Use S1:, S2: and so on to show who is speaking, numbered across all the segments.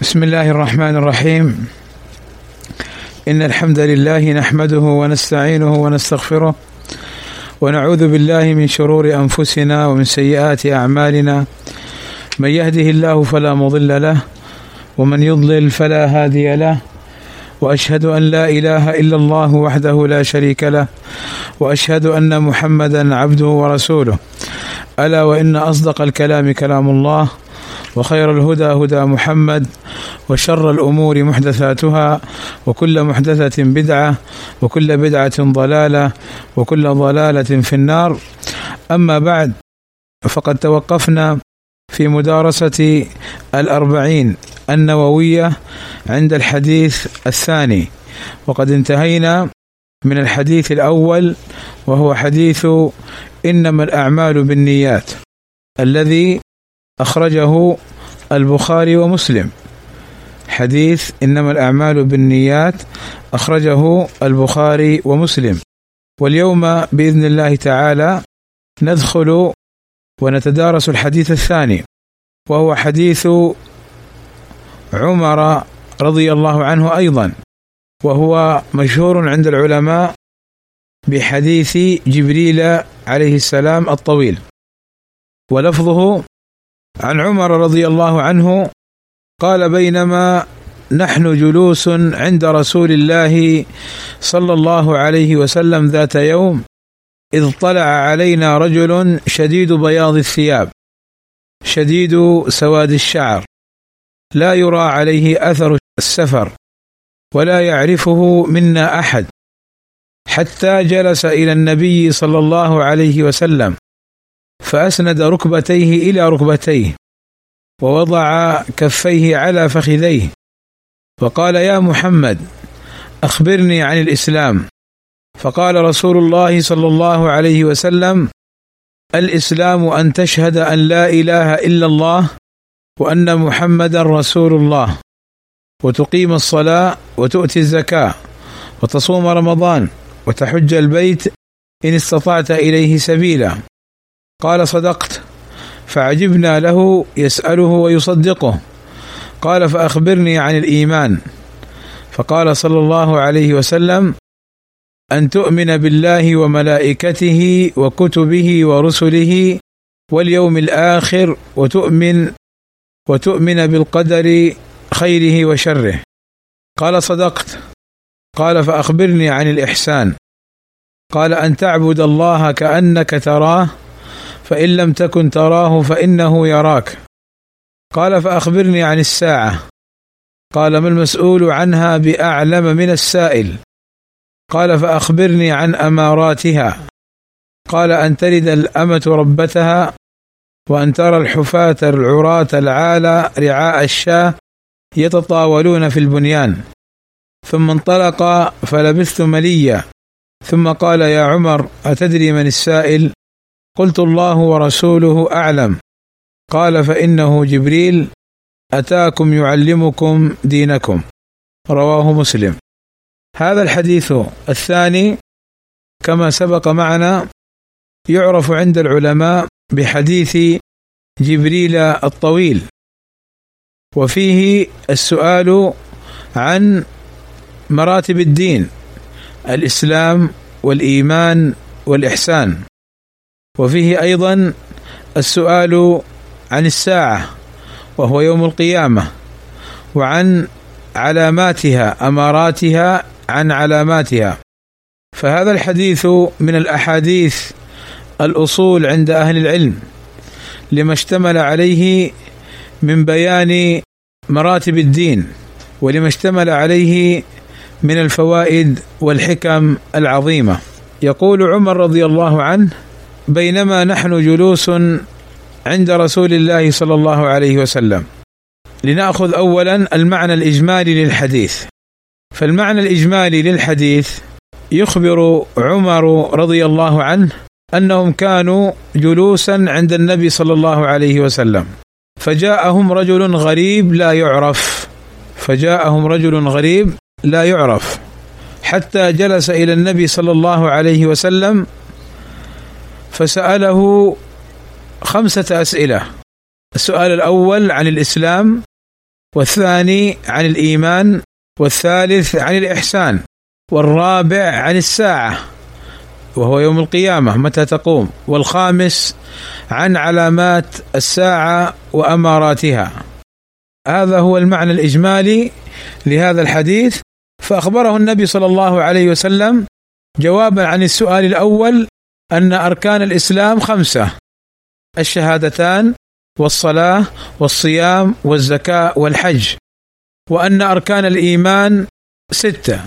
S1: بسم الله الرحمن الرحيم. إن الحمد لله نحمده ونستعينه ونستغفره ونعوذ بالله من شرور أنفسنا ومن سيئات أعمالنا. من يهده الله فلا مضل له ومن يضلل فلا هادي له. وأشهد أن لا إله إلا الله وحده لا شريك له وأشهد أن محمدا عبده ورسوله. ألا وإن أصدق الكلام كلام الله وخير الهدى هدى محمد وشر الأمور محدثاتها وكل محدثة بدعة وكل بدعة ضلالة وكل ضلالة في النار. أما بعد فقد توقفنا في مدارسة الأربعين النووية عند الحديث الثاني وقد انتهينا من الحديث الأول وهو حديث إنما الأعمال بالنيات الذي أخرجه البخاري ومسلم. حديث إنما الأعمال بالنيات أخرجه البخاري ومسلم. واليوم بإذن الله تعالى ندخل ونتدارس الحديث الثاني وهو حديث عمر رضي الله عنه أيضا وهو مشهور عند العلماء بحديث جبريل عليه السلام الطويل. ولفظه عن عمر رضي الله عنه قال بينما نحن جلوس عند رسول الله صلى الله عليه وسلم ذات يوم إذ طلع علينا رجل شديد بياض الثياب شديد سواد الشعر لا يرى عليه أثر السفر ولا يعرفه منا أحد حتى جلس إلى النبي صلى الله عليه وسلم فأسند ركبتيه إلى ركبتيه. ووضع كفيه على فخذيه. وقال يا محمد أخبرني عن الإسلام. فقال رسول الله صلى الله عليه وسلم الإسلام أن تشهد أن لا إله إلا الله وأن محمدا رسول الله. وتقيم الصلاة وتؤتي الزكاة وتصوم رمضان وتحج البيت إن استطعت إليه سبيلا. قال صدقت. فعجبنا له يسأله ويصدقه. قال فأخبرني عن الإيمان. فقال صلى الله عليه وسلم أن تؤمن بالله وملائكته وكتبه ورسله واليوم الآخر وتؤمن وتؤمن بالقدر خيره وشره. قال صدقت. قال فأخبرني عن الإحسان. قال أن تعبد الله كأنك تراه فإن لم تكن تراه فإنه يراك. قال فأخبرني عن الساعة. قال ما المسؤول عنها بأعلم من السائل؟ قال فأخبرني عن أماراتها. قال أن تلد الأمة ربتها وأن ترى الحفاة العراة العالى رعاء الشاة يتطاولون في البنيان. ثم انطلق فلبثت مليا. ثم قال يا عمر أتدري من السائل؟ قلت الله ورسوله أعلم. قال فإنه جبريل أتاكم يعلمكم دينكم. رواه مسلم. هذا الحديث الثاني كما سبق معنا يعرف عند العلماء بحديث جبريل الطويل. وفيه السؤال عن مراتب الدين الإسلام والإيمان والإحسان. وفيه أيضا السؤال عن الساعة وهو يوم القيامة وعن علاماتها أماراتها عن علاماتها. فهذا الحديث من الأحاديث الأصول عند أهل العلم لما اشتمل عليه من بيان مراتب الدين ولما اشتمل عليه من الفوائد والحكم العظيمة. يقول عمر رضي الله عنه بينما نحن جلوس عند رسول الله صلى الله عليه وسلم. لنأخذ اولا المعنى الإجمالي للحديث. فالمعنى الإجمالي للحديث يخبر عمر رضي الله عنه أنهم كانوا جلوسا عند النبي صلى الله عليه وسلم. فجاءهم رجل غريب لا يعرف. فجاءهم رجل غريب لا يعرف. حتى جلس إلى النبي صلى الله عليه وسلم فسأله خمسة أسئلة. السؤال الأول عن الإسلام والثاني عن الإيمان والثالث عن الإحسان والرابع عن الساعة وهو يوم القيامة متى تقوم؟ والخامس عن علامات الساعة وأماراتها. هذا هو المعنى الإجمالي لهذا الحديث. فأخبره النبي صلى الله عليه وسلم جوابا عن السؤال الأول أن أركان الإسلام خمسة الشهادتان والصلاة والصيام والزكاة والحج. وأن أركان الإيمان ستة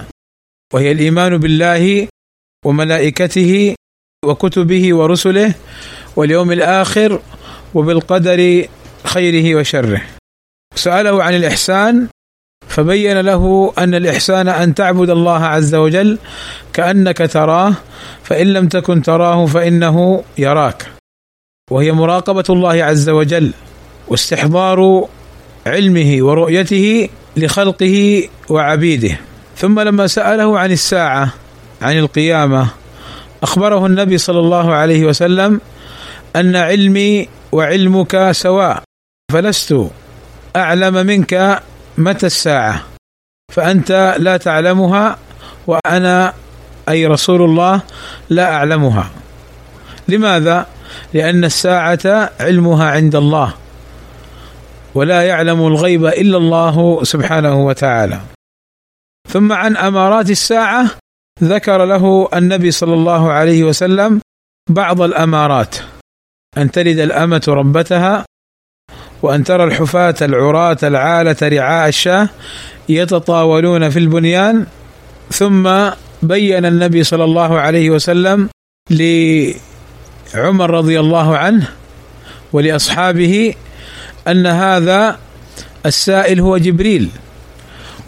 S1: وهي الإيمان بالله وملائكته وكتبه ورسله واليوم الآخر وبالقدر خيره وشره. سأله عن الإحسان فبين له أن الإحسان أن تعبد الله عز وجل كأنك تراه فإن لم تكن تراه فإنه يراك. وهي مراقبة الله عز وجل واستحضار علمه ورؤيته لخلقه وعبيده. ثم لما سأله عن الساعة عن القيامة أخبره النبي صلى الله عليه وسلم أن علمي وعلمك سواء فلست أعلم منك متى الساعة؟ فأنت لا تعلمها وأنا أي رسول الله لا أعلمها. لماذا؟ لأن الساعة علمها عند الله ولا يعلم الغيب إلا الله سبحانه وتعالى. ثم عن أمارات الساعة ذكر له النبي صلى الله عليه وسلم بعض الأمارات. أن تلد الأمة ربتها وأن ترى الحفاة العراة العالة رعاء الشاه يتطاولون في البنيان ثم بين النبي صلى الله عليه وسلم لعمر رضي الله عنه ولأصحابه أن هذا السائل هو جبريل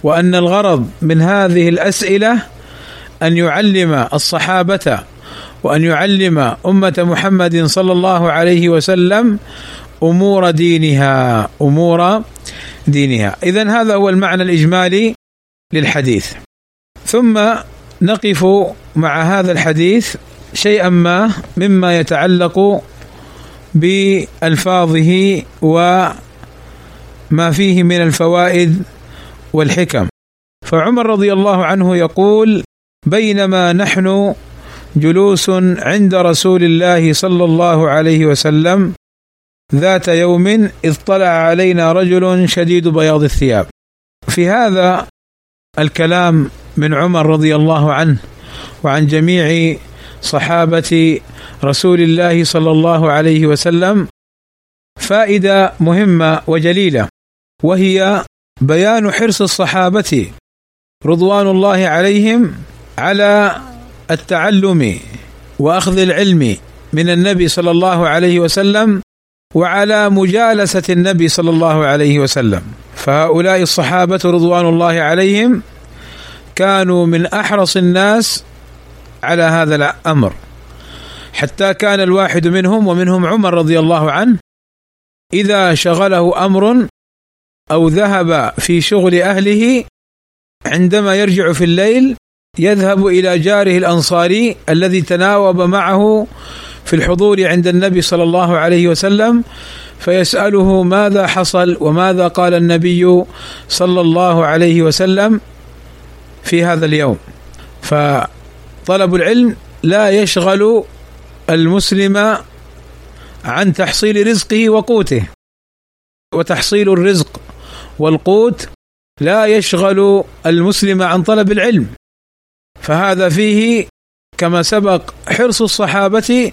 S1: وأن الغرض من هذه الأسئلة أن يعلم الصحابة وأن يعلم أمة محمد صلى الله عليه وسلم أمور دينها أمور دينها. اذا هذا هو المعنى الإجمالي للحديث. ثم نقف مع هذا الحديث شيئا ما مما يتعلق بألفاظه وما فيه من الفوائد والحكم. فعمر رضي الله عنه يقول بينما نحن جلوس عند رسول الله صلى الله عليه وسلم ذات يوم إذ طلع علينا رجل شديد بياض الثياب. في هذا الكلام من عمر رضي الله عنه وعن جميع صحابة رسول الله صلى الله عليه وسلم فائدة مهمة وجليلة وهي بيان حرص الصحابة رضوان الله عليهم على التعلم وأخذ العلم من النبي صلى الله عليه وسلم وعلى مجالسة النبي صلى الله عليه وسلم. فهؤلاء الصحابة رضوان الله عليهم كانوا من أحرص الناس على هذا الأمر. حتى كان الواحد منهم ومنهم عمر رضي الله عنه إذا شغله أمر أو ذهب في شغل أهله عندما يرجع في الليل يذهب إلى جاره الأنصاري الذي تناوب معه في الحضور عند النبي صلى الله عليه وسلم فيسأله ماذا حصل وماذا قال النبي صلى الله عليه وسلم في هذا اليوم. فطلب العلم لا يشغل المسلم عن تحصيل رزقه وقوته. وتحصيل الرزق والقوت لا يشغل المسلم عن طلب العلم. فهذا فيه كما سبق حرص الصحابة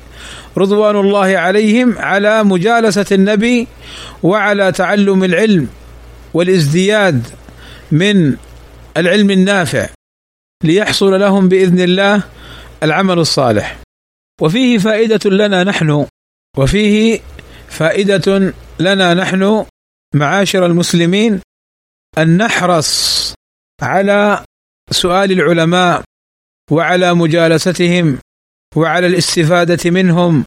S1: رضوان الله عليهم على مجالسة النبي وعلى تعلم العلم والازدياد من العلم النافع ليحصل لهم بإذن الله العمل الصالح. وفيه فائدة لنا نحن وفيه فائدة لنا نحن معاشر المسلمين أن نحرص على سؤال العلماء وعلى مجالستهم وعلى الاستفادة منهم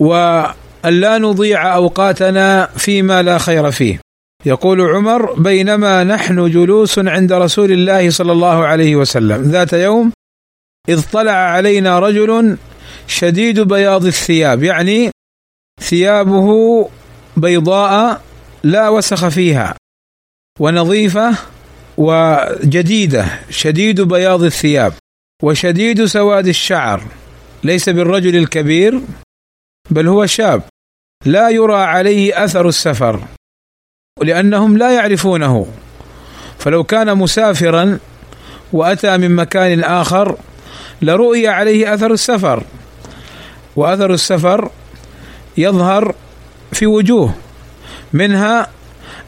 S1: وأن لا نضيع أوقاتنا فيما لا خير فيه. يقول عمر بينما نحن جلوس عند رسول الله صلى الله عليه وسلم. ذات يوم إذ طلع علينا رجل شديد بياض الثياب يعني ثيابه بيضاء لا وسخ فيها ونظيفة وجديدة شديد بياض الثياب. وشديد سواد الشعر ليس بالرجل الكبير بل هو شاب لا يرى عليه أثر السفر لأنهم لا يعرفونه. فلو كان مسافرا وأتى من مكان آخر لرؤي عليه أثر السفر وأثر السفر يظهر في وجوه منها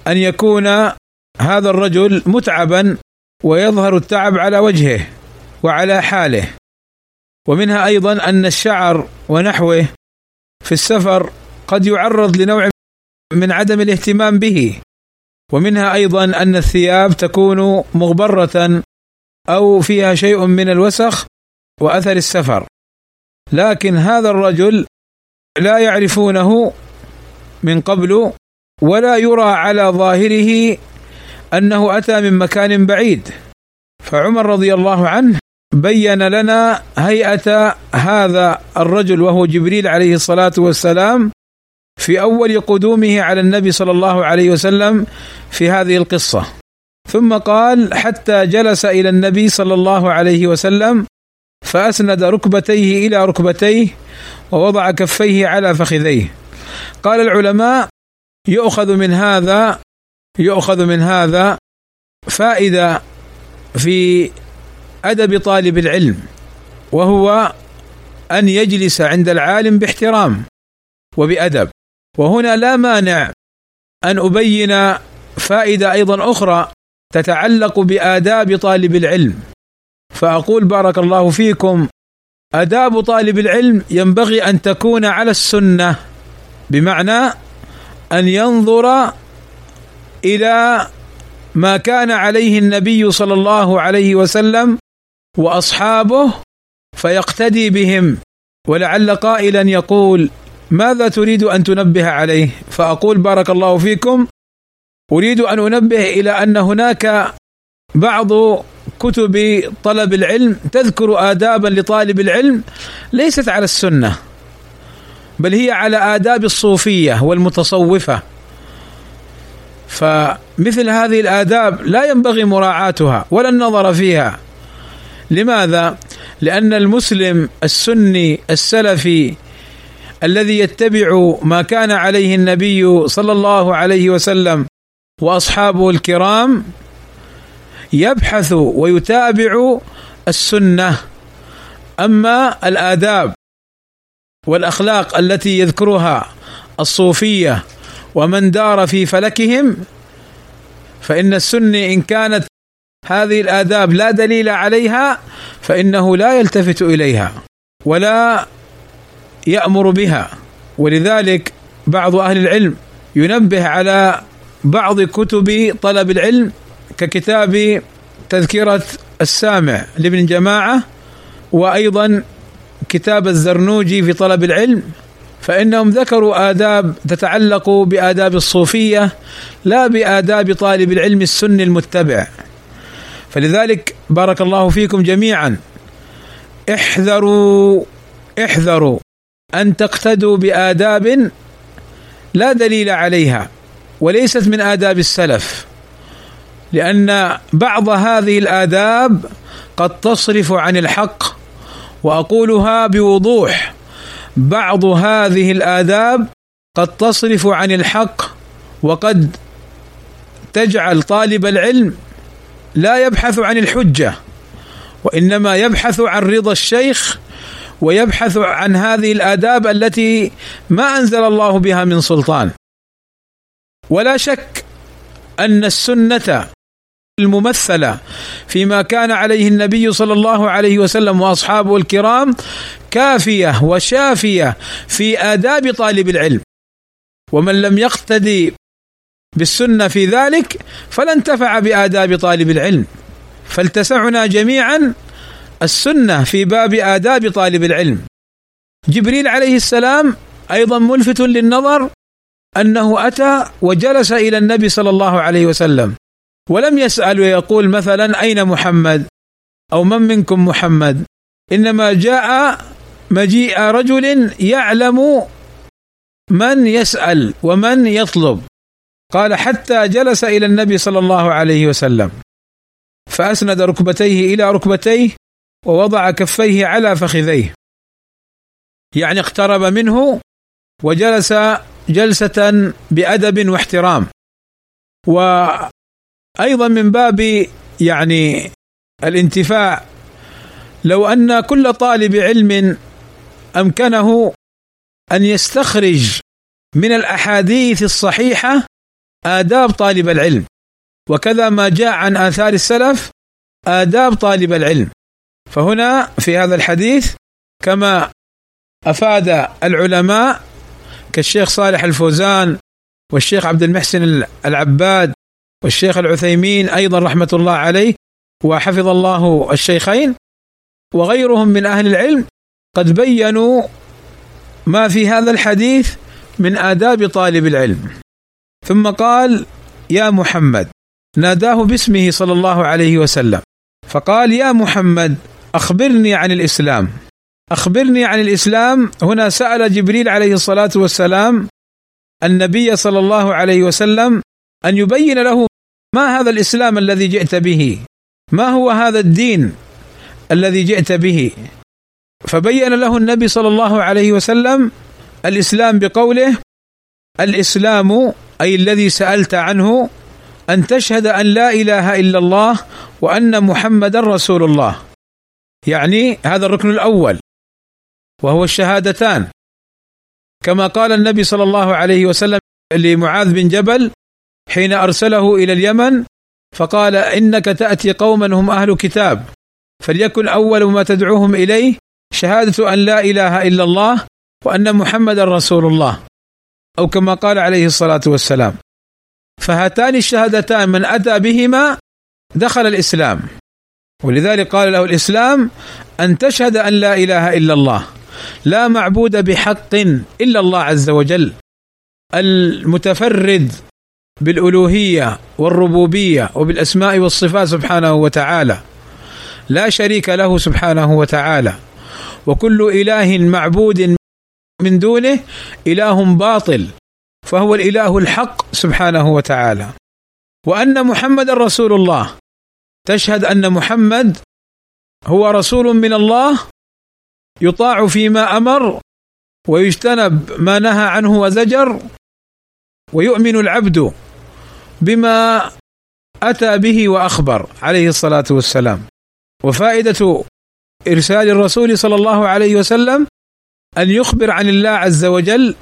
S1: أن يكون هذا الرجل متعبا ويظهر التعب على وجهه. وعلى حاله. ومنها أيضا أن الشعر ونحوه في السفر قد يعرض لنوع من عدم الاهتمام به. ومنها أيضا أن الثياب تكون مغبرة أو فيها شيء من الوسخ وأثر السفر. لكن هذا الرجل لا يعرفونه من قبل ولا يرى على ظاهره أنه أتى من مكان بعيد. فعمر رضي الله عنه بين لنا هيئة هذا الرجل وهو جبريل عليه الصلاة والسلام في أول قدومه على النبي صلى الله عليه وسلم في هذه القصة. ثم قال حتى جلس إلى النبي صلى الله عليه وسلم فأسند ركبتيه إلى ركبتيه ووضع كفيه على فخذيه. قال العلماء يؤخذ من هذا يؤخذ من هذا فائدة في أدب طالب العلم وهو أن يجلس عند العالم باحترام وبأدب. وهنا لا مانع أن أبين فائدة أيضا أخرى تتعلق بآداب طالب العلم. فأقول بارك الله فيكم آداب طالب العلم ينبغي أن تكون على السنة بمعنى أن ينظر إلى ما كان عليه النبي صلى الله عليه وسلم وأصحابه فيقتدي بهم. ولعل قائلا يقول ماذا تريد أن تنبه عليه؟ فأقول بارك الله فيكم. أريد أن أنبه إلى أن هناك بعض كتب طلب العلم تذكر آدابا لطالب العلم ليست على السنة بل هي على آداب الصوفية والمتصوفة. فمثل هذه الآداب لا ينبغي مراعاتها ولا النظر فيها. لماذا؟ لأن المسلم السني السلفي الذي يتبع ما كان عليه النبي صلى الله عليه وسلم وأصحابه الكرام يبحث ويتابع السنة أما الآداب والأخلاق التي يذكرها الصوفية ومن دار في فلكهم فإن السني إن كانت هذه الآداب لا دليل عليها فإنه لا يلتفت إليها ولا يأمر بها. ولذلك بعض أهل العلم ينبه على بعض كتب طلب العلم ككتاب تذكرة السامع لابن جماعة وأيضا كتاب الزرنوجي في طلب العلم فإنهم ذكروا آداب تتعلق بآداب الصوفية لا بآداب طالب العلم السني المتبع. فلذلك بارك الله فيكم جميعا. احذروا احذروا أن تقتدوا بآداب لا دليل عليها وليست من آداب السلف لأن بعض هذه الآداب قد تصرف عن الحق وأقولها بوضوح. بعض هذه الآداب قد تصرف عن الحق وقد تجعل طالب العلم لا يبحث عن الحجة وإنما يبحث عن رضا الشيخ ويبحث عن هذه الآداب التي ما أنزل الله بها من سلطان. ولا شك أن السنة الممثلة فيما كان عليه النبي صلى الله عليه وسلم وأصحابه الكرام كافية وشافية في آداب طالب العلم. ومن لم يقتدي بالسنة في ذلك فلا انتفع بآداب طالب العلم. فلتسعنا جميعا السنة في باب آداب طالب العلم. جبريل عليه السلام أيضا ملفت للنظر أنه أتى وجلس إلى النبي صلى الله عليه وسلم ولم يسأل ويقول مثلا أين محمد؟ أو من منكم محمد؟ إنما جاء مجيء رجل يعلم من يسأل ومن يطلب. قال حتى جلس إلى النبي صلى الله عليه وسلم فأسند ركبتيه إلى ركبتيه ووضع كفيه على فخذيه. يعني اقترب منه وجلس جلسة بأدب واحترام. وأيضا من باب يعني الانتفاع لو أن كل طالب علم أمكنه أن يستخرج من الأحاديث الصحيحة آداب طالب العلم. وكذا ما جاء عن آثار السلف آداب طالب العلم. فهنا في هذا الحديث كما أفاد العلماء كالشيخ صالح الفوزان والشيخ عبد المحسن العباد والشيخ العثيمين أيضا رحمة الله عليه وحفظ الله الشيخين وغيرهم من أهل العلم قد بينوا ما في هذا الحديث من آداب طالب العلم. ثم قال يا محمد. ناداه باسمه صلى الله عليه وسلم. فقال يا محمد أخبرني عن الإسلام. أخبرني عن الإسلام. هنا سأل جبريل عليه الصلاة والسلام النبي صلى الله عليه وسلم أن يبين له ما هذا الإسلام الذي جئت به. ما هو هذا الدين الذي جئت به؟ فبين له النبي صلى الله عليه وسلم الإسلام بقوله الإسلام أي الذي سألت عنه أن تشهد أن لا إله إلا الله وأن محمدا رسول الله. يعني هذا الركن الأول وهو الشهادتان. كما قال النبي صلى الله عليه وسلم لمعاذ بن جبل حين أرسله إلى اليمن فقال إنك تأتي قوما هم أهل كتاب فليكن أول ما تدعوهم إليه شهادة أن لا إله إلا الله وأن محمدا رسول الله. أو كما قال عليه الصلاة والسلام. فهاتان الشهادتان من اتى بهما دخل الإسلام. ولذلك قال له الإسلام أن تشهد أن لا إله إلا الله لا معبود بحق إلا الله عز وجل. المتفرد بالألوهية والربوبية وبالأسماء والصفات سبحانه وتعالى لا شريك له سبحانه وتعالى. وكل إله معبود من دونه إله باطل فهو الإله الحق سبحانه وتعالى. وأن محمد رسول الله تشهد أن محمد هو رسول من الله يطاع فيما أمر ويجتنب ما نهى عنه وزجر ويؤمن العبد بما أتى به وأخبر عليه الصلاة والسلام. وفائدة إرسال الرسول صلى الله عليه وسلم أن يخبر عن الله عز وجل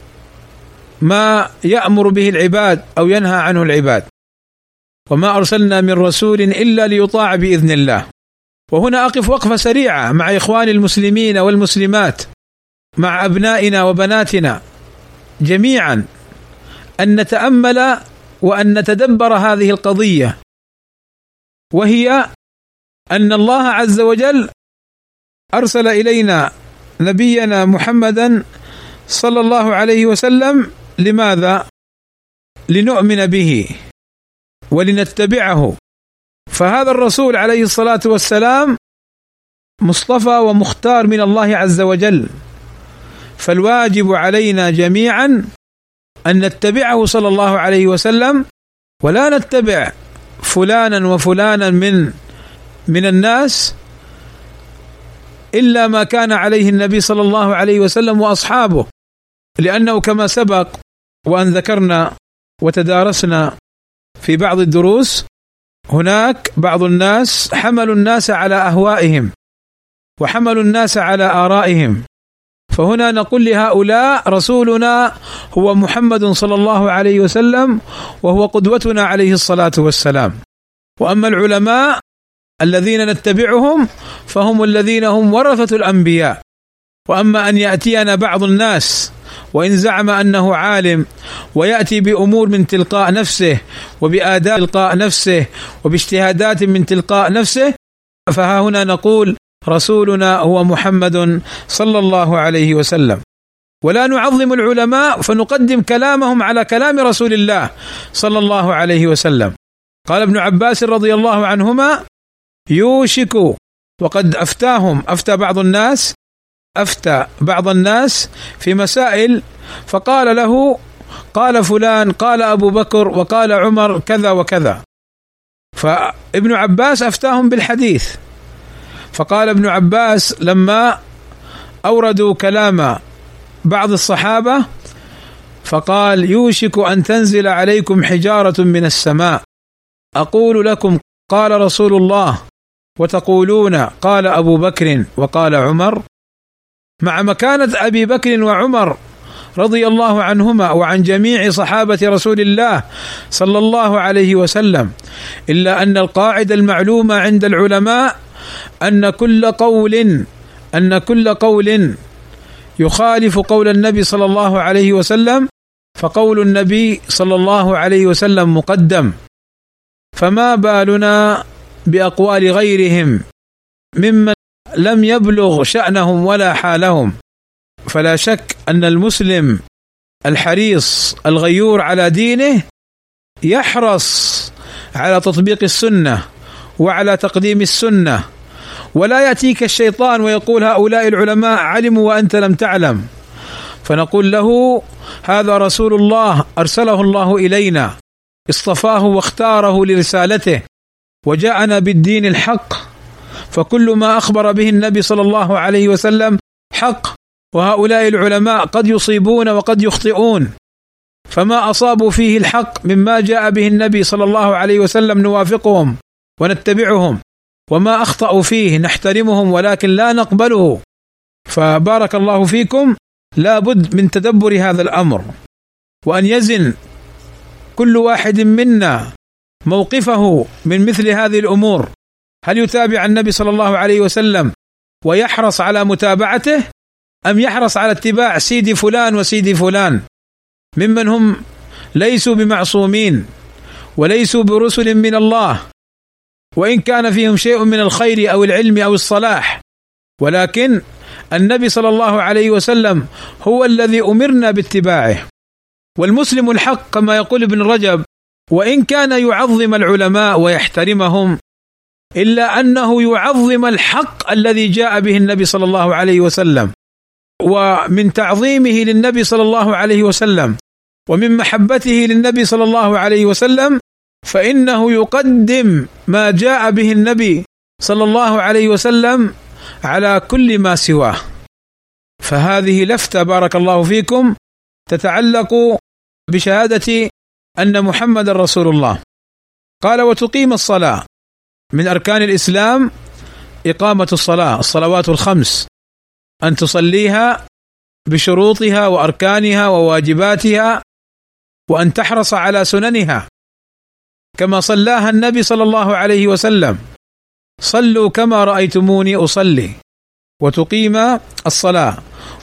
S1: ما يأمر به العباد أو ينهى عنه العباد. وما أرسلنا من رسول إلا ليطاع بإذن الله. وهنا أقف وقفة سريعة مع إخواني المسلمين والمسلمات مع أبنائنا وبناتنا جميعا أن نتأمل وأن نتدبر هذه القضية. وهي أن الله عز وجل أرسل إلينا نبينا محمدا صلى الله عليه وسلم لماذا؟ لنؤمن به ولنتبعه فهذا الرسول عليه الصلاة والسلام مصطفى ومختار من الله عز وجل فالواجب علينا جميعا أن نتبعه صلى الله عليه وسلم ولا نتبع فلانا وفلانا من من الناس إلا ما كان عليه النبي صلى الله عليه وسلم وأصحابه. لأنه كما سبق وأن ذكرنا وتدارسنا في بعض الدروس هناك بعض الناس حملوا الناس على أهوائهم وحملوا الناس على آرائهم. فهنا نقول لهؤلاء رسولنا هو محمد صلى الله عليه وسلم وهو قدوتنا عليه الصلاة والسلام. وأما العلماء الذين نتبعهم فهم الذين هم ورثة الأنبياء. وأما أن يأتينا بعض الناس وإن زعم أنه عالم ويأتي بأمور من تلقاء نفسه وبآداب تلقاء نفسه وباجتهادات من تلقاء نفسه فها هنا نقول رسولنا هو محمد صلى الله عليه وسلم. ولا نعظم العلماء فنقدم كلامهم على كلام رسول الله صلى الله عليه وسلم. قال ابن عباس رضي الله عنهما يوشك وقد أفتاهم. أفتى بعض الناس. أفتى بعض الناس في مسائل. فقال له قال فلان قال أبو بكر وقال عمر كذا وكذا. فابن عباس أفتاهم بالحديث. فقال ابن عباس لما أوردوا كلام بعض الصحابة فقال يوشك أن تنزل عليكم حجارة من السماء. أقول لكم قال رسول الله وتقولون قال أبو بكر وقال عمر مع مكانة أبي بكر وعمر رضي الله عنهما وعن جميع صحابة رسول الله صلى الله عليه وسلم إلا أن القاعدة المعلومة عند العلماء أن كل قول أن كل قول يخالف قول النبي صلى الله عليه وسلم فقول النبي صلى الله عليه وسلم مقدم. فما بالنا بأقوال غيرهم ممن لم يبلغ شأنهم ولا حالهم. فلا شك أن المسلم الحريص الغيور على دينه يحرص على تطبيق السنة وعلى تقديم السنة. ولا يأتيك الشيطان ويقول هؤلاء العلماء علموا وأنت لم تعلم. فنقول له هذا رسول الله أرسله الله إلينا. اصطفاه واختاره لرسالته. وجاءنا بالدين الحق فكل ما أخبر به النبي صلى الله عليه وسلم حق وهؤلاء العلماء قد يصيبون وقد يخطئون. فما أصابوا فيه الحق مما جاء به النبي صلى الله عليه وسلم نوافقهم ونتبعهم وما أخطأوا فيه نحترمهم ولكن لا نقبله. فبارك الله فيكم لا بد من تدبر هذا الأمر وأن يزن كل واحد منا موقفه من مثل هذه الأمور. هل يتابع النبي صلى الله عليه وسلم ويحرص على متابعته أم يحرص على اتباع سيدي فلان وسيدي فلان؟ ممن هم ليسوا بمعصومين وليسوا برسل من الله. وإن كان فيهم شيء من الخير أو العلم أو الصلاح. ولكن النبي صلى الله عليه وسلم هو الذي أمرنا باتباعه. والمسلم الحق كما يقول ابن رجب وإن كان يعظم العلماء ويحترمهم إلا أنه يعظم الحق الذي جاء به النبي صلى الله عليه وسلم ومن تعظيمه للنبي صلى الله عليه وسلم ومن محبته للنبي صلى الله عليه وسلم فإنه يقدم ما جاء به النبي صلى الله عليه وسلم على كل ما سواه. فهذه لفتة بارك الله فيكم تتعلق بشهادة أن محمد رسول الله. قال وتقيم الصلاة. من أركان الإسلام إقامة الصلاة الصلوات الخمس. أن تصليها بشروطها وأركانها وواجباتها وأن تحرص على سننها. كما صلاها النبي صلى الله عليه وسلم. صلوا كما رأيتموني أصلي. وتقيم الصلاة.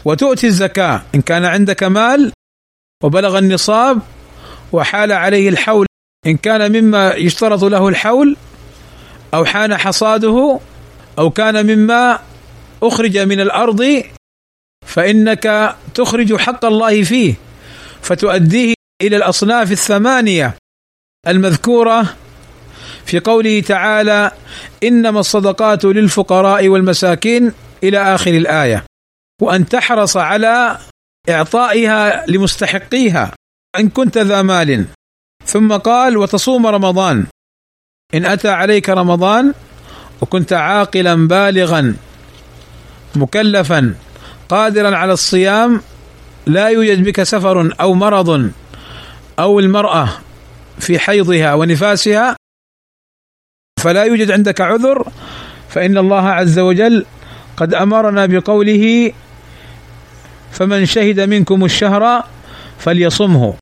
S1: وتؤتي الزكاة إن كان عندك مال وبلغ النصاب وحال عليه الحول. إن كان مما يشترط له الحول أو حان حصاده أو كان مما أخرج من الأرض فإنك تخرج حق الله فيه فتؤديه إلى الأصناف الثمانية المذكورة في قوله تعالى إنما الصدقات للفقراء والمساكين إلى آخر الآية وأن تحرص على إعطائها لمستحقيها. إن كنت ذا مال. ثم قال وتصوم رمضان. إن أتى عليك رمضان وكنت عاقلا بالغا مكلفا قادرا على الصيام لا يوجد بك سفر أو مرض أو المرأة في حيضها ونفاسها فلا يوجد عندك عذر فإن الله عز وجل قد أمرنا بقوله فمن شهد منكم الشهر فليصمه.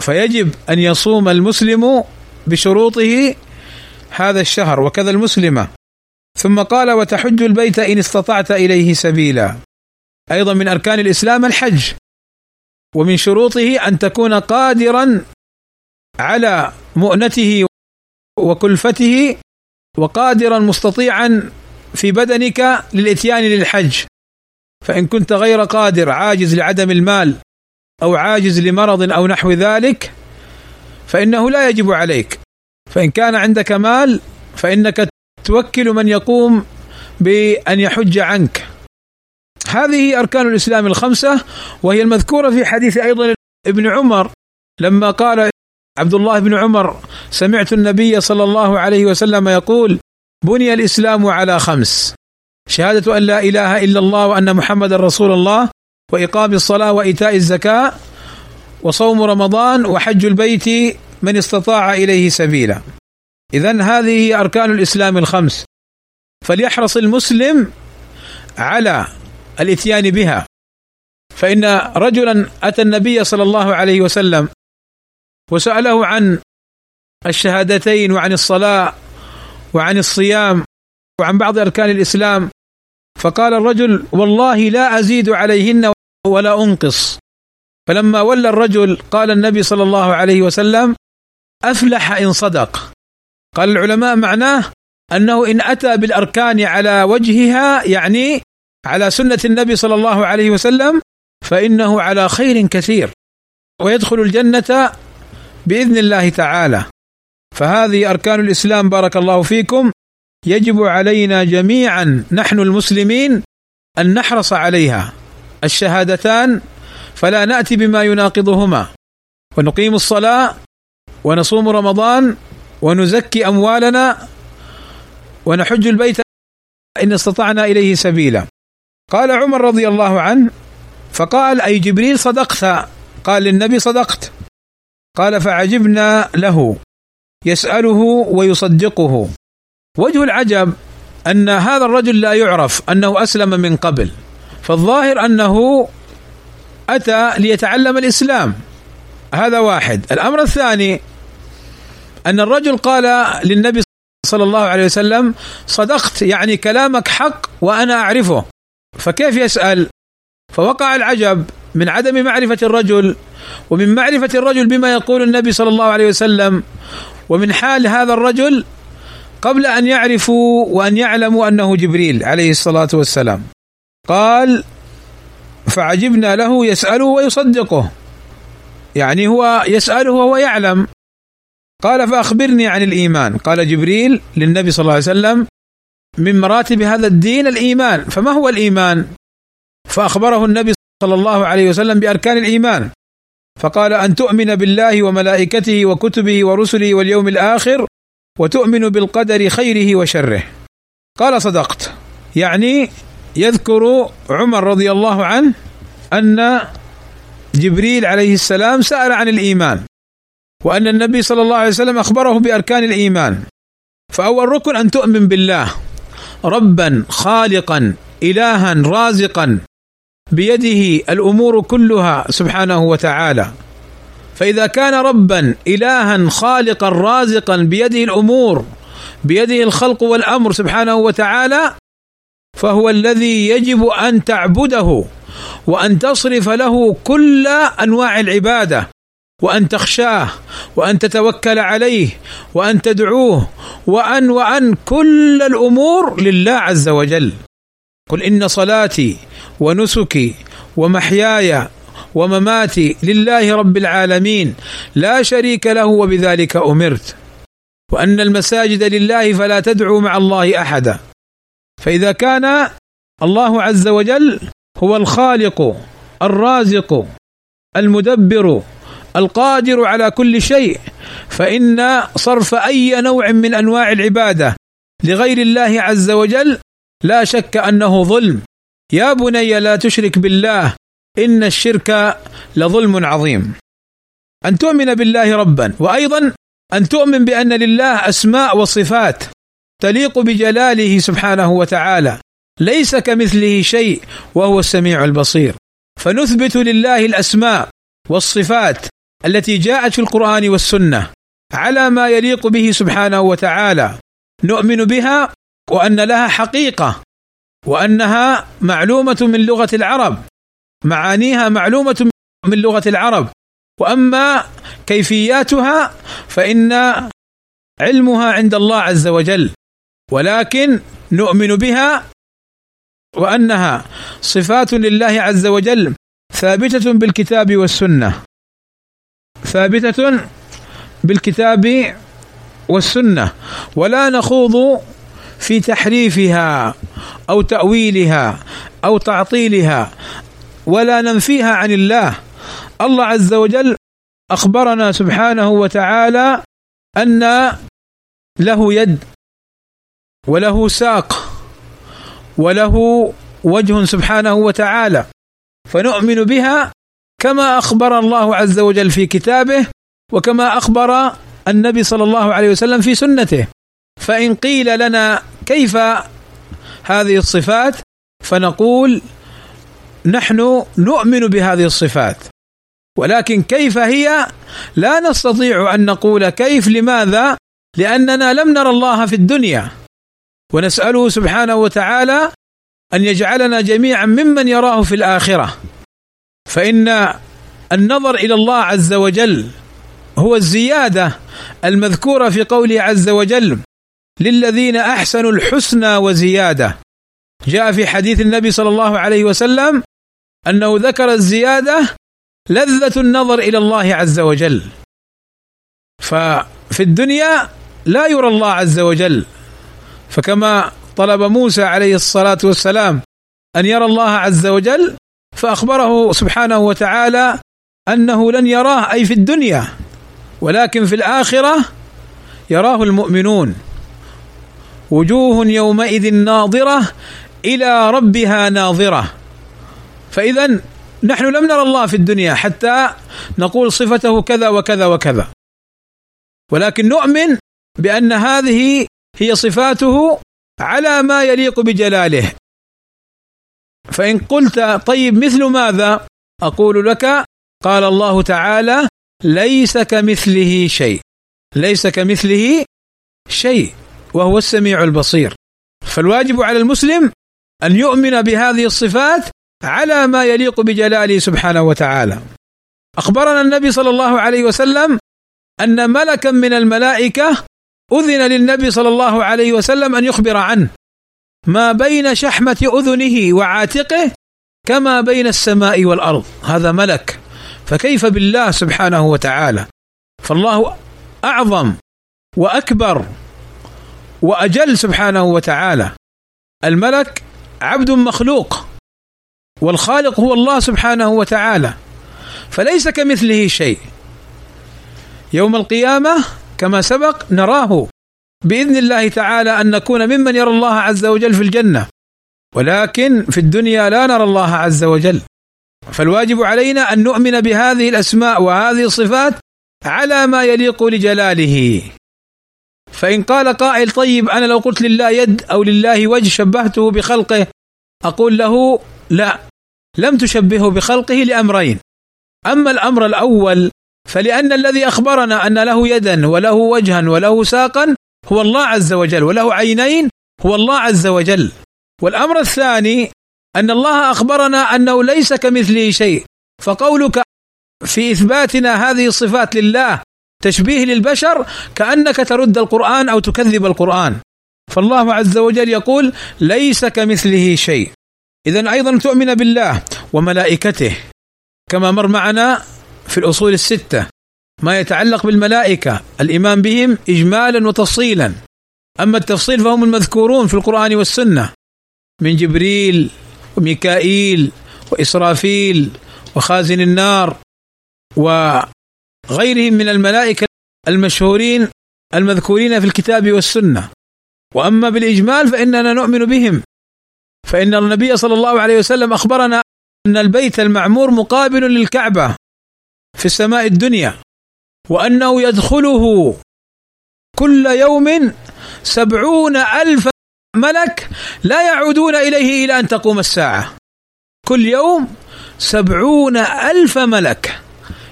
S1: فيجب أن يصوم المسلم بشروطه هذا الشهر وكذا المسلمة. ثم قال وتحج البيت إن استطعت إليه سبيلا. أيضا من أركان الإسلام الحج. ومن شروطه أن تكون قادرا على مؤنته وكلفته وقادرا مستطيعا في بدنك للإتيان للحج. فإن كنت غير قادر عاجز لعدم المال أو عاجز لمرض أو نحو ذلك فإنه لا يجب عليك. فإن كان عندك مال فإنك توكل من يقوم بأن يحج عنك. هذه أركان الإسلام الخمسة وهي المذكورة في حديث أيضا ابن عمر لما قال عبد الله بن عمر سمعت النبي صلى الله عليه وسلم يقول بني الإسلام على خمس. شهادة أن لا إله إلا الله وأن محمد رسول الله وإقام الصلاة وإيتاء الزكاة وصوم رمضان وحج البيت من استطاع إليه سبيلا. اذا هذه هي أركان الإسلام الخمس. فليحرص المسلم على الإتيان بها. فإن رجلا أتى النبي صلى الله عليه وسلم وسأله عن الشهادتين وعن الصلاة وعن الصيام وعن بعض أركان الإسلام فقال الرجل والله لا أزيد عليهن ولا أنقص. فلما ولى الرجل قال النبي صلى الله عليه وسلم أفلح إن صدق. قال العلماء معناه أنه إن أتى بالأركان على وجهها يعني على سنة النبي صلى الله عليه وسلم فإنه على خير كثير. ويدخل الجنة بإذن الله تعالى. فهذه أركان الإسلام بارك الله فيكم. يجب علينا جميعا نحن المسلمين أن نحرص عليها. الشهادتان فلا نأتي بما يناقضهما. ونقيم الصلاة ونصوم رمضان ونزكي أموالنا ونحج البيت إن استطعنا إليه سبيلا. قال عمر رضي الله عنه فقال أي جبريل صدقت؟ قال للنبي صدقت. قال فعجبنا له يسأله ويصدقه. وجه العجب أن هذا الرجل لا يعرف أنه أسلم من قبل. فالظاهر أنه أتى ليتعلم الإسلام. هذا واحد. الأمر الثاني أن الرجل قال للنبي صلى الله عليه وسلم صدقت يعني كلامك حق وأنا أعرفه. فكيف يسأل؟ فوقع العجب من عدم معرفة الرجل ومن معرفة الرجل بما يقول النبي صلى الله عليه وسلم ومن حال هذا الرجل قبل أن يعرفوا وأن يعلموا أنه جبريل عليه الصلاة والسلام. قال فعجبنا له يسأله ويصدقه. يعني هو يسأله وهو يعلم. قال فأخبرني عن الإيمان. قال جبريل للنبي صلى الله عليه وسلم من مراتب هذا الدين الإيمان. فما هو الإيمان؟ فأخبره النبي صلى الله عليه وسلم بأركان الإيمان. فقال أن تؤمن بالله وملائكته وكتبه ورسله واليوم الآخر وتؤمن بالقدر خيره وشره. قال صدقت. يعني يذكر عمر رضي الله عنه أن جبريل عليه السلام سأل عن الإيمان وأن النبي صلى الله عليه وسلم أخبره بأركان الإيمان. فأول ركن أن تؤمن بالله. ربا خالقا الها رازقا. بيده الأمور كلها سبحانه وتعالى. فإذا كان ربا الها خالقا رازقا بيده الأمور بيده الخلق والأمر سبحانه وتعالى فهو الذي يجب أن تعبده وأن تصرف له كل أنواع العبادة وأن تخشاه وأن تتوكل عليه وأن تدعوه وأن وأن كل الأمور لله عز وجل. قل إن صلاتي ونسكي ومحياي ومماتي لله رب العالمين لا شريك له وبذلك أمرت. وأن المساجد لله فلا تدعوا مع الله أحدا. فإذا كان الله عز وجل هو الخالق الرازق المدبر القادر على كل شيء فإن صرف أي نوع من أنواع العبادة لغير الله عز وجل لا شك أنه ظلم. يا بني لا تشرك بالله إن الشرك لظلم عظيم. أن تؤمن بالله ربا وأيضا أن تؤمن بأن لله أسماء وصفات. تليق بجلاله سبحانه وتعالى ليس كمثله شيء وهو السميع البصير. فنثبت لله الأسماء والصفات التي جاءت في القرآن والسنة على ما يليق به سبحانه وتعالى. نؤمن بها وأن لها حقيقة وأنها معلومة من لغة العرب. معانيها معلومة من لغة العرب. وأما كيفياتها فإن علمها عند الله عز وجل. ولكن نؤمن بها وأنها صفات لله عز وجل ثابتة بالكتاب والسنة. ثابتة بالكتاب والسنة. ولا نخوض في تحريفها أو تأويلها أو تعطيلها ولا ننفيها عن الله. الله عز وجل أخبرنا سبحانه وتعالى أن له يد وله ساق وله وجه سبحانه وتعالى فنؤمن بها كما أخبر الله عز وجل في كتابه وكما أخبر النبي صلى الله عليه وسلم في سنته. فإن قيل لنا كيف هذه الصفات فنقول نحن نؤمن بهذه الصفات. ولكن كيف هي؟ لا نستطيع أن نقول كيف لماذا؟ لأننا لم نرى الله في الدنيا. ونسأله سبحانه وتعالى أن يجعلنا جميعا ممن يراه في الآخرة. فإن النظر إلى الله عز وجل هو الزيادة المذكورة في قوله عز وجل للذين أحسنوا الحسنى وزيادة. جاء في حديث النبي صلى الله عليه وسلم أنه ذكر الزيادة لذة النظر إلى الله عز وجل. ففي الدنيا لا يرى الله عز وجل فكما طلب موسى عليه الصلاة والسلام أن يرى الله عز وجل فأخبره سبحانه وتعالى أنه لن يراه أي في الدنيا ولكن في الآخرة يراه المؤمنون. وجوه يومئذ ناظرة إلى ربها ناظرة. فإذا نحن لم نرى الله في الدنيا حتى نقول صفته كذا وكذا وكذا. ولكن نؤمن بأن هذه هي صفاته على ما يليق بجلاله. فإن قلت طيب مثل ماذا؟ أقول لك قال الله تعالى ليس كمثله شيء. ليس كمثله شيء وهو السميع البصير. فالواجب على المسلم أن يؤمن بهذه الصفات على ما يليق بجلاله سبحانه وتعالى. أخبرنا النبي صلى الله عليه وسلم أن ملكا من الملائكة أذن للنبي صلى الله عليه وسلم أن يخبر عنه. ما بين شحمة أذنه وعاتقه كما بين السماء والأرض. هذا ملك. فكيف بالله سبحانه وتعالى؟ فالله أعظم وأكبر وأجل سبحانه وتعالى. الملك عبد مخلوق والخالق هو الله سبحانه وتعالى. فليس كمثله شيء. يوم القيامة كما سبق نراه. بإذن الله تعالى أن نكون ممن يرى الله عز وجل في الجنة. ولكن في الدنيا لا نرى الله عز وجل. فالواجب علينا أن نؤمن بهذه الأسماء وهذه الصفات على ما يليق لجلاله. فإن قال قائل طيب أنا لو قلت لله يد أو لله وجه شبهته بخلقه أقول له لا لم تشبهه بخلقه لأمرين. أما الأمر الأول فلأن الذي أخبرنا أن له يدا وله وجها وله ساقا هو الله عز وجل وله عينين هو الله عز وجل. والأمر الثاني أن الله أخبرنا أنه ليس كمثله شيء فقولك في إثباتنا هذه الصفات لله تشبيه للبشر كأنك ترد القرآن أو تكذب القرآن. فالله عز وجل يقول ليس كمثله شيء. اذا أيضا تؤمن بالله وملائكته. كما مر معنا في الأصول الستة. ما يتعلق بالملائكة. الإيمان بهم اجمالا وتفصيلا. أما التفصيل فهم المذكورون في القرآن والسنة. من جبريل وميكائيل وإسرافيل وخازن النار وغيرهم من الملائكة المشهورين المذكورين في الكتاب والسنة. وأما بالإجمال فإننا نؤمن بهم. فإن النبي صلى الله عليه وسلم أخبرنا أن البيت المعمور مقابل للكعبة. في السماء الدنيا وأنه يدخله كل يوم سبعون ألف ملك لا يعودون إليه إلى أن تقوم الساعة. كل يوم سبعون ألف ملك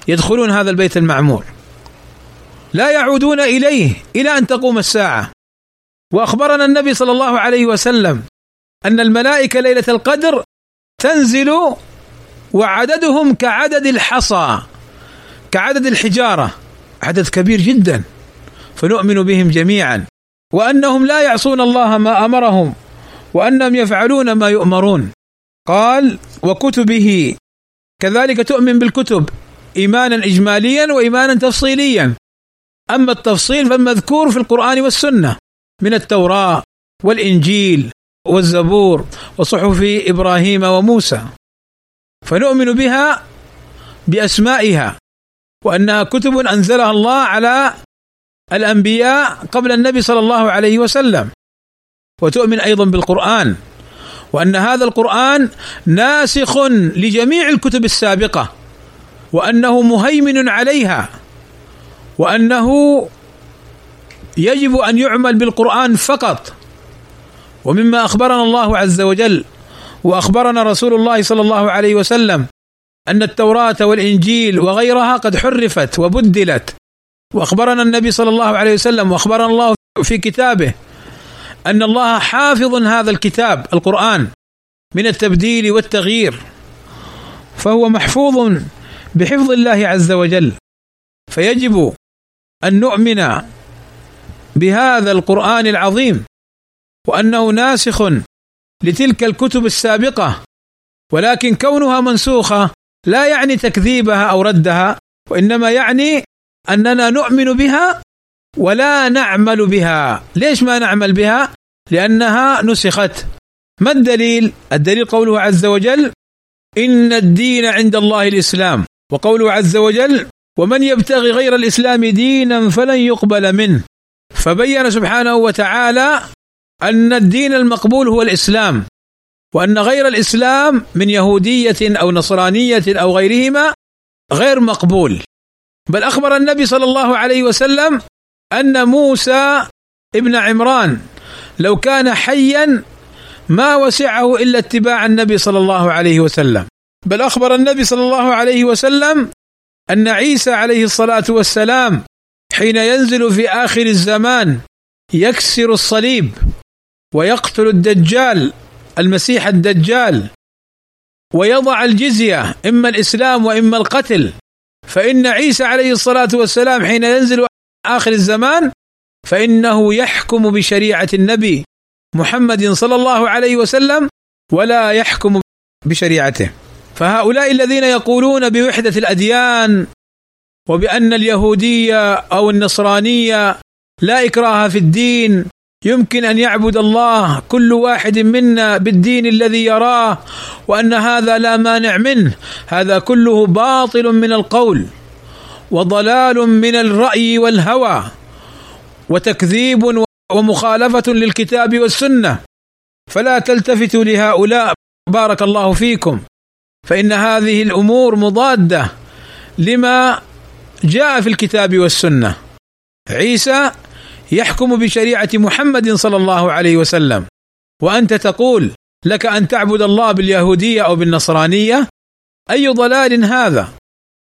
S1: يدخلون هذا البيت المعمور لا يعودون إليه إلى أن تقوم الساعة. وأخبرنا النبي صلى الله عليه وسلم أن الملائكة ليلة القدر تنزل وعددهم كعدد الحصى. كعدد الحجارة عدد كبير جدا فنؤمن بهم جميعا وأنهم لا يعصون الله ما أمرهم وأنهم يفعلون ما يؤمرون. قال وكتبه كذلك تؤمن بالكتب ايمانا اجماليا وايمانا تفصيليا. أما التفصيل فالمذكور في القرآن والسنة من التوراة والإنجيل والزبور وصحف إبراهيم وموسى. فنؤمن بها بأسمائها وانها كتب انزلها الله على الأنبياء قبل النبي صلى الله عليه وسلم. وتؤمن أيضا بالقرآن. وأن هذا القرآن ناسخ لجميع الكتب السابقة. وأنه مهيمن عليها. وأنه يجب أن يعمل بالقرآن فقط. ومما أخبرنا الله عز وجل وأخبرنا رسول الله صلى الله عليه وسلم أن التوراة والإنجيل وغيرها قد حرفت وبدلت. وأخبرنا النبي صلى الله عليه وسلم وأخبرنا الله في كتابه أن الله حافظ هذا الكتاب القرآن من التبديل والتغيير. فهو محفوظ بحفظ الله عز وجل. فيجب أن نؤمن بهذا القرآن العظيم وأنه ناسخ لتلك الكتب السابقة ولكن كونها منسوخة لا يعني تكذيبها أو ردها وإنما يعني أننا نؤمن بها ولا نعمل بها. ليش ما نعمل بها؟ لأنها نسخت. ما الدليل؟ الدليل قوله عز وجل إن الدين عند الله الإسلام. وقوله عز وجل ومن يبتغي غير الإسلام دينا فلن يقبل منه. فبين سبحانه وتعالى أن الدين المقبول هو الإسلام. وأن غير الإسلام من يهودية أو نصرانية أو غيرهما غير مقبول. بل أخبر النبي صلى الله عليه وسلم أن موسى ابن عمران لو كان حيا ما وسعه إلا اتباع النبي صلى الله عليه وسلم. بل أخبر النبي صلى الله عليه وسلم أن عيسى عليه الصلاة والسلام حين ينزل في آخر الزمان يكسر الصليب ويقتل الدجال المسيح الدجال ويضع الجزية إما الإسلام وإما القتل. فإن عيسى عليه الصلاة والسلام حين ينزل آخر الزمان فإنه يحكم بشريعة النبي محمد صلى الله عليه وسلم ولا يحكم بشريعته. فهؤلاء الذين يقولون بوحدة الأديان وبأن اليهودية أو النصرانية لا إكراه في الدين يمكن أن يعبد الله كل واحد منا بالدين الذي يراه وأن هذا لا مانع منه هذا كله باطل من القول وضلال من الرأي والهوى وتكذيب ومخالفة للكتاب والسنة. فلا تلتفتوا لهؤلاء بارك الله فيكم. فإن هذه الأمور مضادة لما جاء في الكتاب والسنة. عيسى يحكم بشريعة محمد صلى الله عليه وسلم. وأنت تقول لك أن تعبد الله باليهودية أو بالنصرانية؟ أي ضلال هذا؟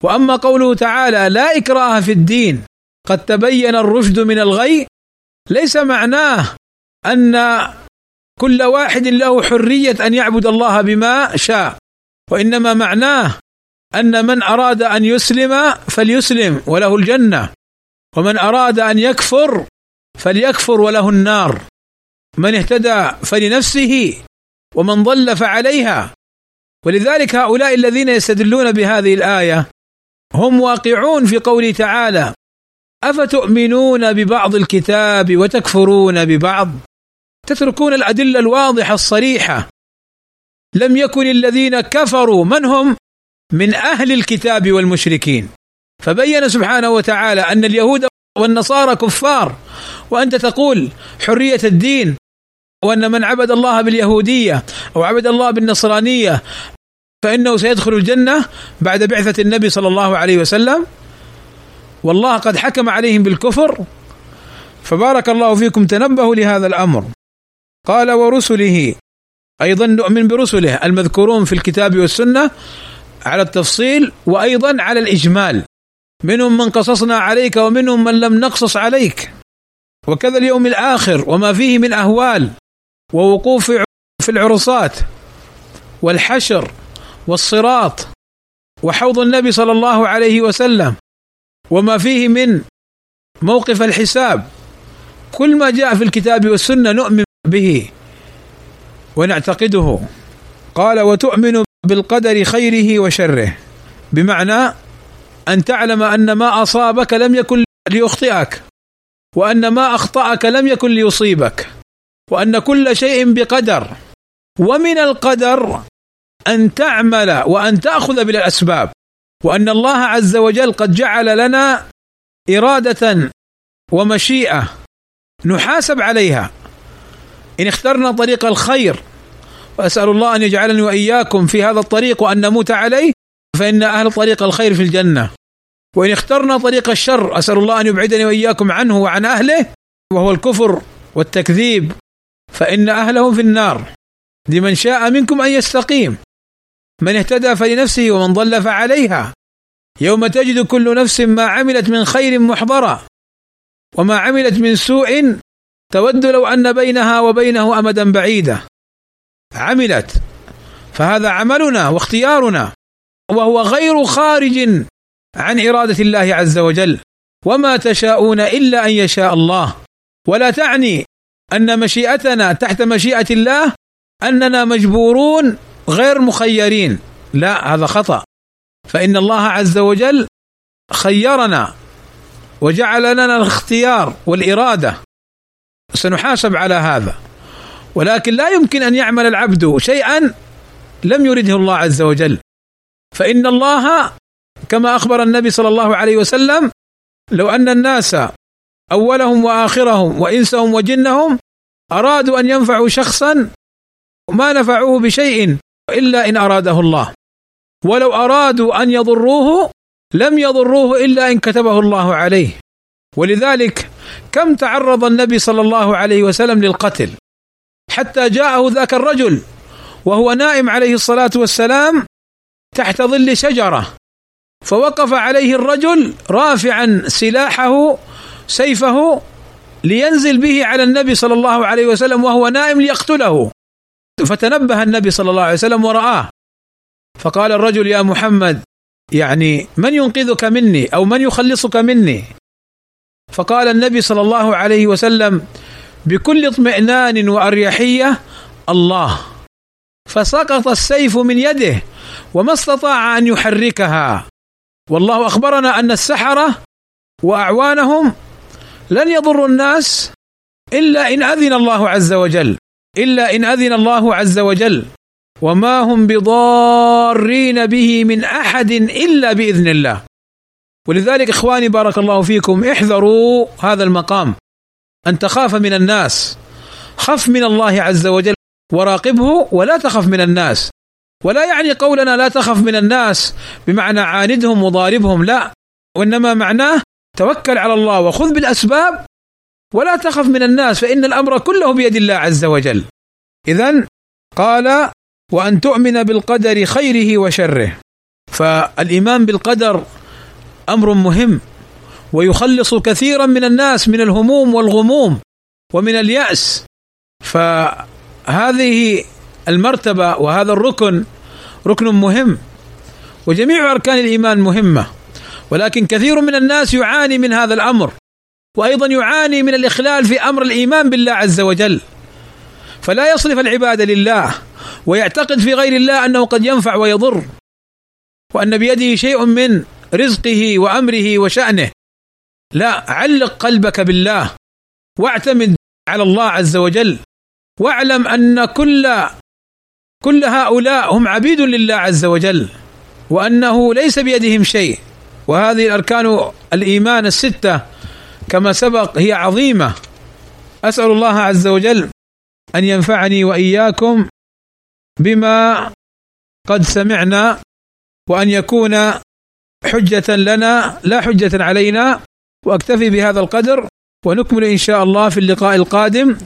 S1: وأما قوله تعالى لا إكراه في الدين قد تبين الرشد من الغي ليس معناه أن كل واحد له حرية أن يعبد الله بما شاء وإنما معناه أن من أراد أن يسلم فليسلم وله الجنة ومن أراد أن يكفر فليكفر وله النار. من اهتدى فلنفسه ومن ضل فعليها. ولذلك هؤلاء الذين يستدلون بهذه الآية هم واقعون في قوله تعالى أفتؤمنون ببعض الكتاب وتكفرون ببعض؟ تتركون الأدلة الواضحة الصريحة. لم يكن الذين كفروا من هم؟ من أهل الكتاب والمشركين. فبين سبحانه وتعالى أن اليهود والنصارى كفار وأنت تقول حرية الدين وأن من عبد الله باليهودية أو عبد الله بالنصرانية فإنه سيدخل الجنة بعد بعثة النبي صلى الله عليه وسلم. والله قد حكم عليهم بالكفر فبارك الله فيكم تنبهوا لهذا الأمر. قال ورسله أيضا نؤمن برسله المذكورون في الكتاب والسنة على التفصيل وأيضا على الإجمال. منهم من قصصنا عليك ومنهم من لم نقصص عليك. وكذا اليوم الآخر وما فيه من أهوال ووقوف في العرصات والحشر والصراط وحوض النبي صلى الله عليه وسلم وما فيه من موقف الحساب. كل ما جاء في الكتاب والسنة نؤمن به ونعتقده. قال وتؤمن بالقدر خيره وشره. بمعنى أن تعلم أن ما أصابك لم يكن ليخطئك وأن ما أخطأك لم يكن ليصيبك وأن كل شيء بقدر. ومن القدر أن تعمل وأن تأخذ بالأسباب وأن الله عز وجل قد جعل لنا إرادة ومشيئة نحاسب عليها. إن اخترنا طريق الخير وأسأل الله أن يجعلني وإياكم في هذا الطريق وأن نموت عليه فإن أهل طريق الخير في الجنة. وإن اخترنا طريق الشر أسأل الله أن يبعدني وإياكم عنه وعن أهله وهو الكفر والتكذيب. فإن اهله في النار. لمن شاء منكم أن يستقيم. من اهتدى فلنفسه ومن ضل فعليها. يوم تجد كل نفس ما عملت من خير محضرا وما عملت من سوء تود لو أن بينها وبينه امدا بعيدا عملت. فهذا عملنا واختيارنا. وهو غير خارج عن إرادة الله عز وجل. وما تشاءون إلا أن يشاء الله. ولا تعني أن مشيئتنا تحت مشيئة الله أننا مجبورون غير مخيرين. لا هذا خطأ. فإن الله عز وجل خيرنا وجعل لنا الاختيار والإرادة. سنحاسب على هذا. ولكن لا يمكن أن يعمل العبد شيئا لم يرده الله عز وجل. فإن الله كما أخبر النبي صلى الله عليه وسلم لو أن الناس أولهم وآخرهم وإنسهم وجنهم أرادوا أن ينفعوا شخصا ما نفعوه بشيء إلا إن أراده الله. ولو أرادوا أن يضروه لم يضروه إلا إن كتبه الله عليه. ولذلك كم تعرض النبي صلى الله عليه وسلم للقتل؟ حتى جاءه ذاك الرجل وهو نائم عليه الصلاة والسلام تحت ظل شجرة. فوقف عليه الرجل رافعا سلاحه سيفه لينزل به على النبي صلى الله عليه وسلم وهو نائم ليقتله. فتنبه النبي صلى الله عليه وسلم ورآه. فقال الرجل يا محمد يعني من ينقذك مني أو من يخلصك مني؟ فقال النبي صلى الله عليه وسلم بكل اطمئنان وأريحية الله. فسقط السيف من يده وما استطاع أن يحركها. والله أخبرنا أن السحرة وأعوانهم لن يضروا الناس إلا إن أذن الله عز وجل. إلا إن أذن الله عز وجل. وما هم بضارين به من أحد إلا بإذن الله. ولذلك إخواني بارك الله فيكم احذروا هذا المقام. أن تخاف من الناس. خف من الله عز وجل وراقبه ولا تخف من الناس. ولا يعني قولنا لا تخف من الناس بمعنى عاندهم وضاربهم لا. وإنما معناه توكل على الله وخذ بالأسباب ولا تخف من الناس فإن الأمر كله بيد الله عز وجل. اذا قال وأن تؤمن بالقدر خيره وشره. فالإيمان بالقدر أمر مهم ويخلص كثيرا من الناس من الهموم والغموم ومن اليأس. فهذه المرتبة وهذا الركن ركن مهم وجميع أركان الإيمان مهمة ولكن كثير من الناس يعاني من هذا الأمر وأيضا يعاني من الإخلال في أمر الإيمان بالله عز وجل. فلا يصرف العباده لله ويعتقد في غير الله أنه قد ينفع ويضر وأن بيده شيء من رزقه وأمره وشأنه. لا علق قلبك بالله واعتمد على الله عز وجل واعلم أن كل كل هؤلاء هم عبيد لله عز وجل وأنه ليس بيدهم شيء. وهذه الأركان الإيمان الستة كما سبق هي عظيمة. أسأل الله عز وجل أن ينفعني وإياكم بما قد سمعنا وأن يكون حجة لنا لا حجة علينا وأكتفي بهذا القدر ونكمل إن شاء الله في اللقاء القادم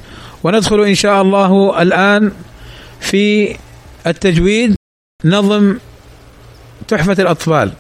S1: وندخل إن شاء الله الآن في التجويد نظم تحفة الأطفال.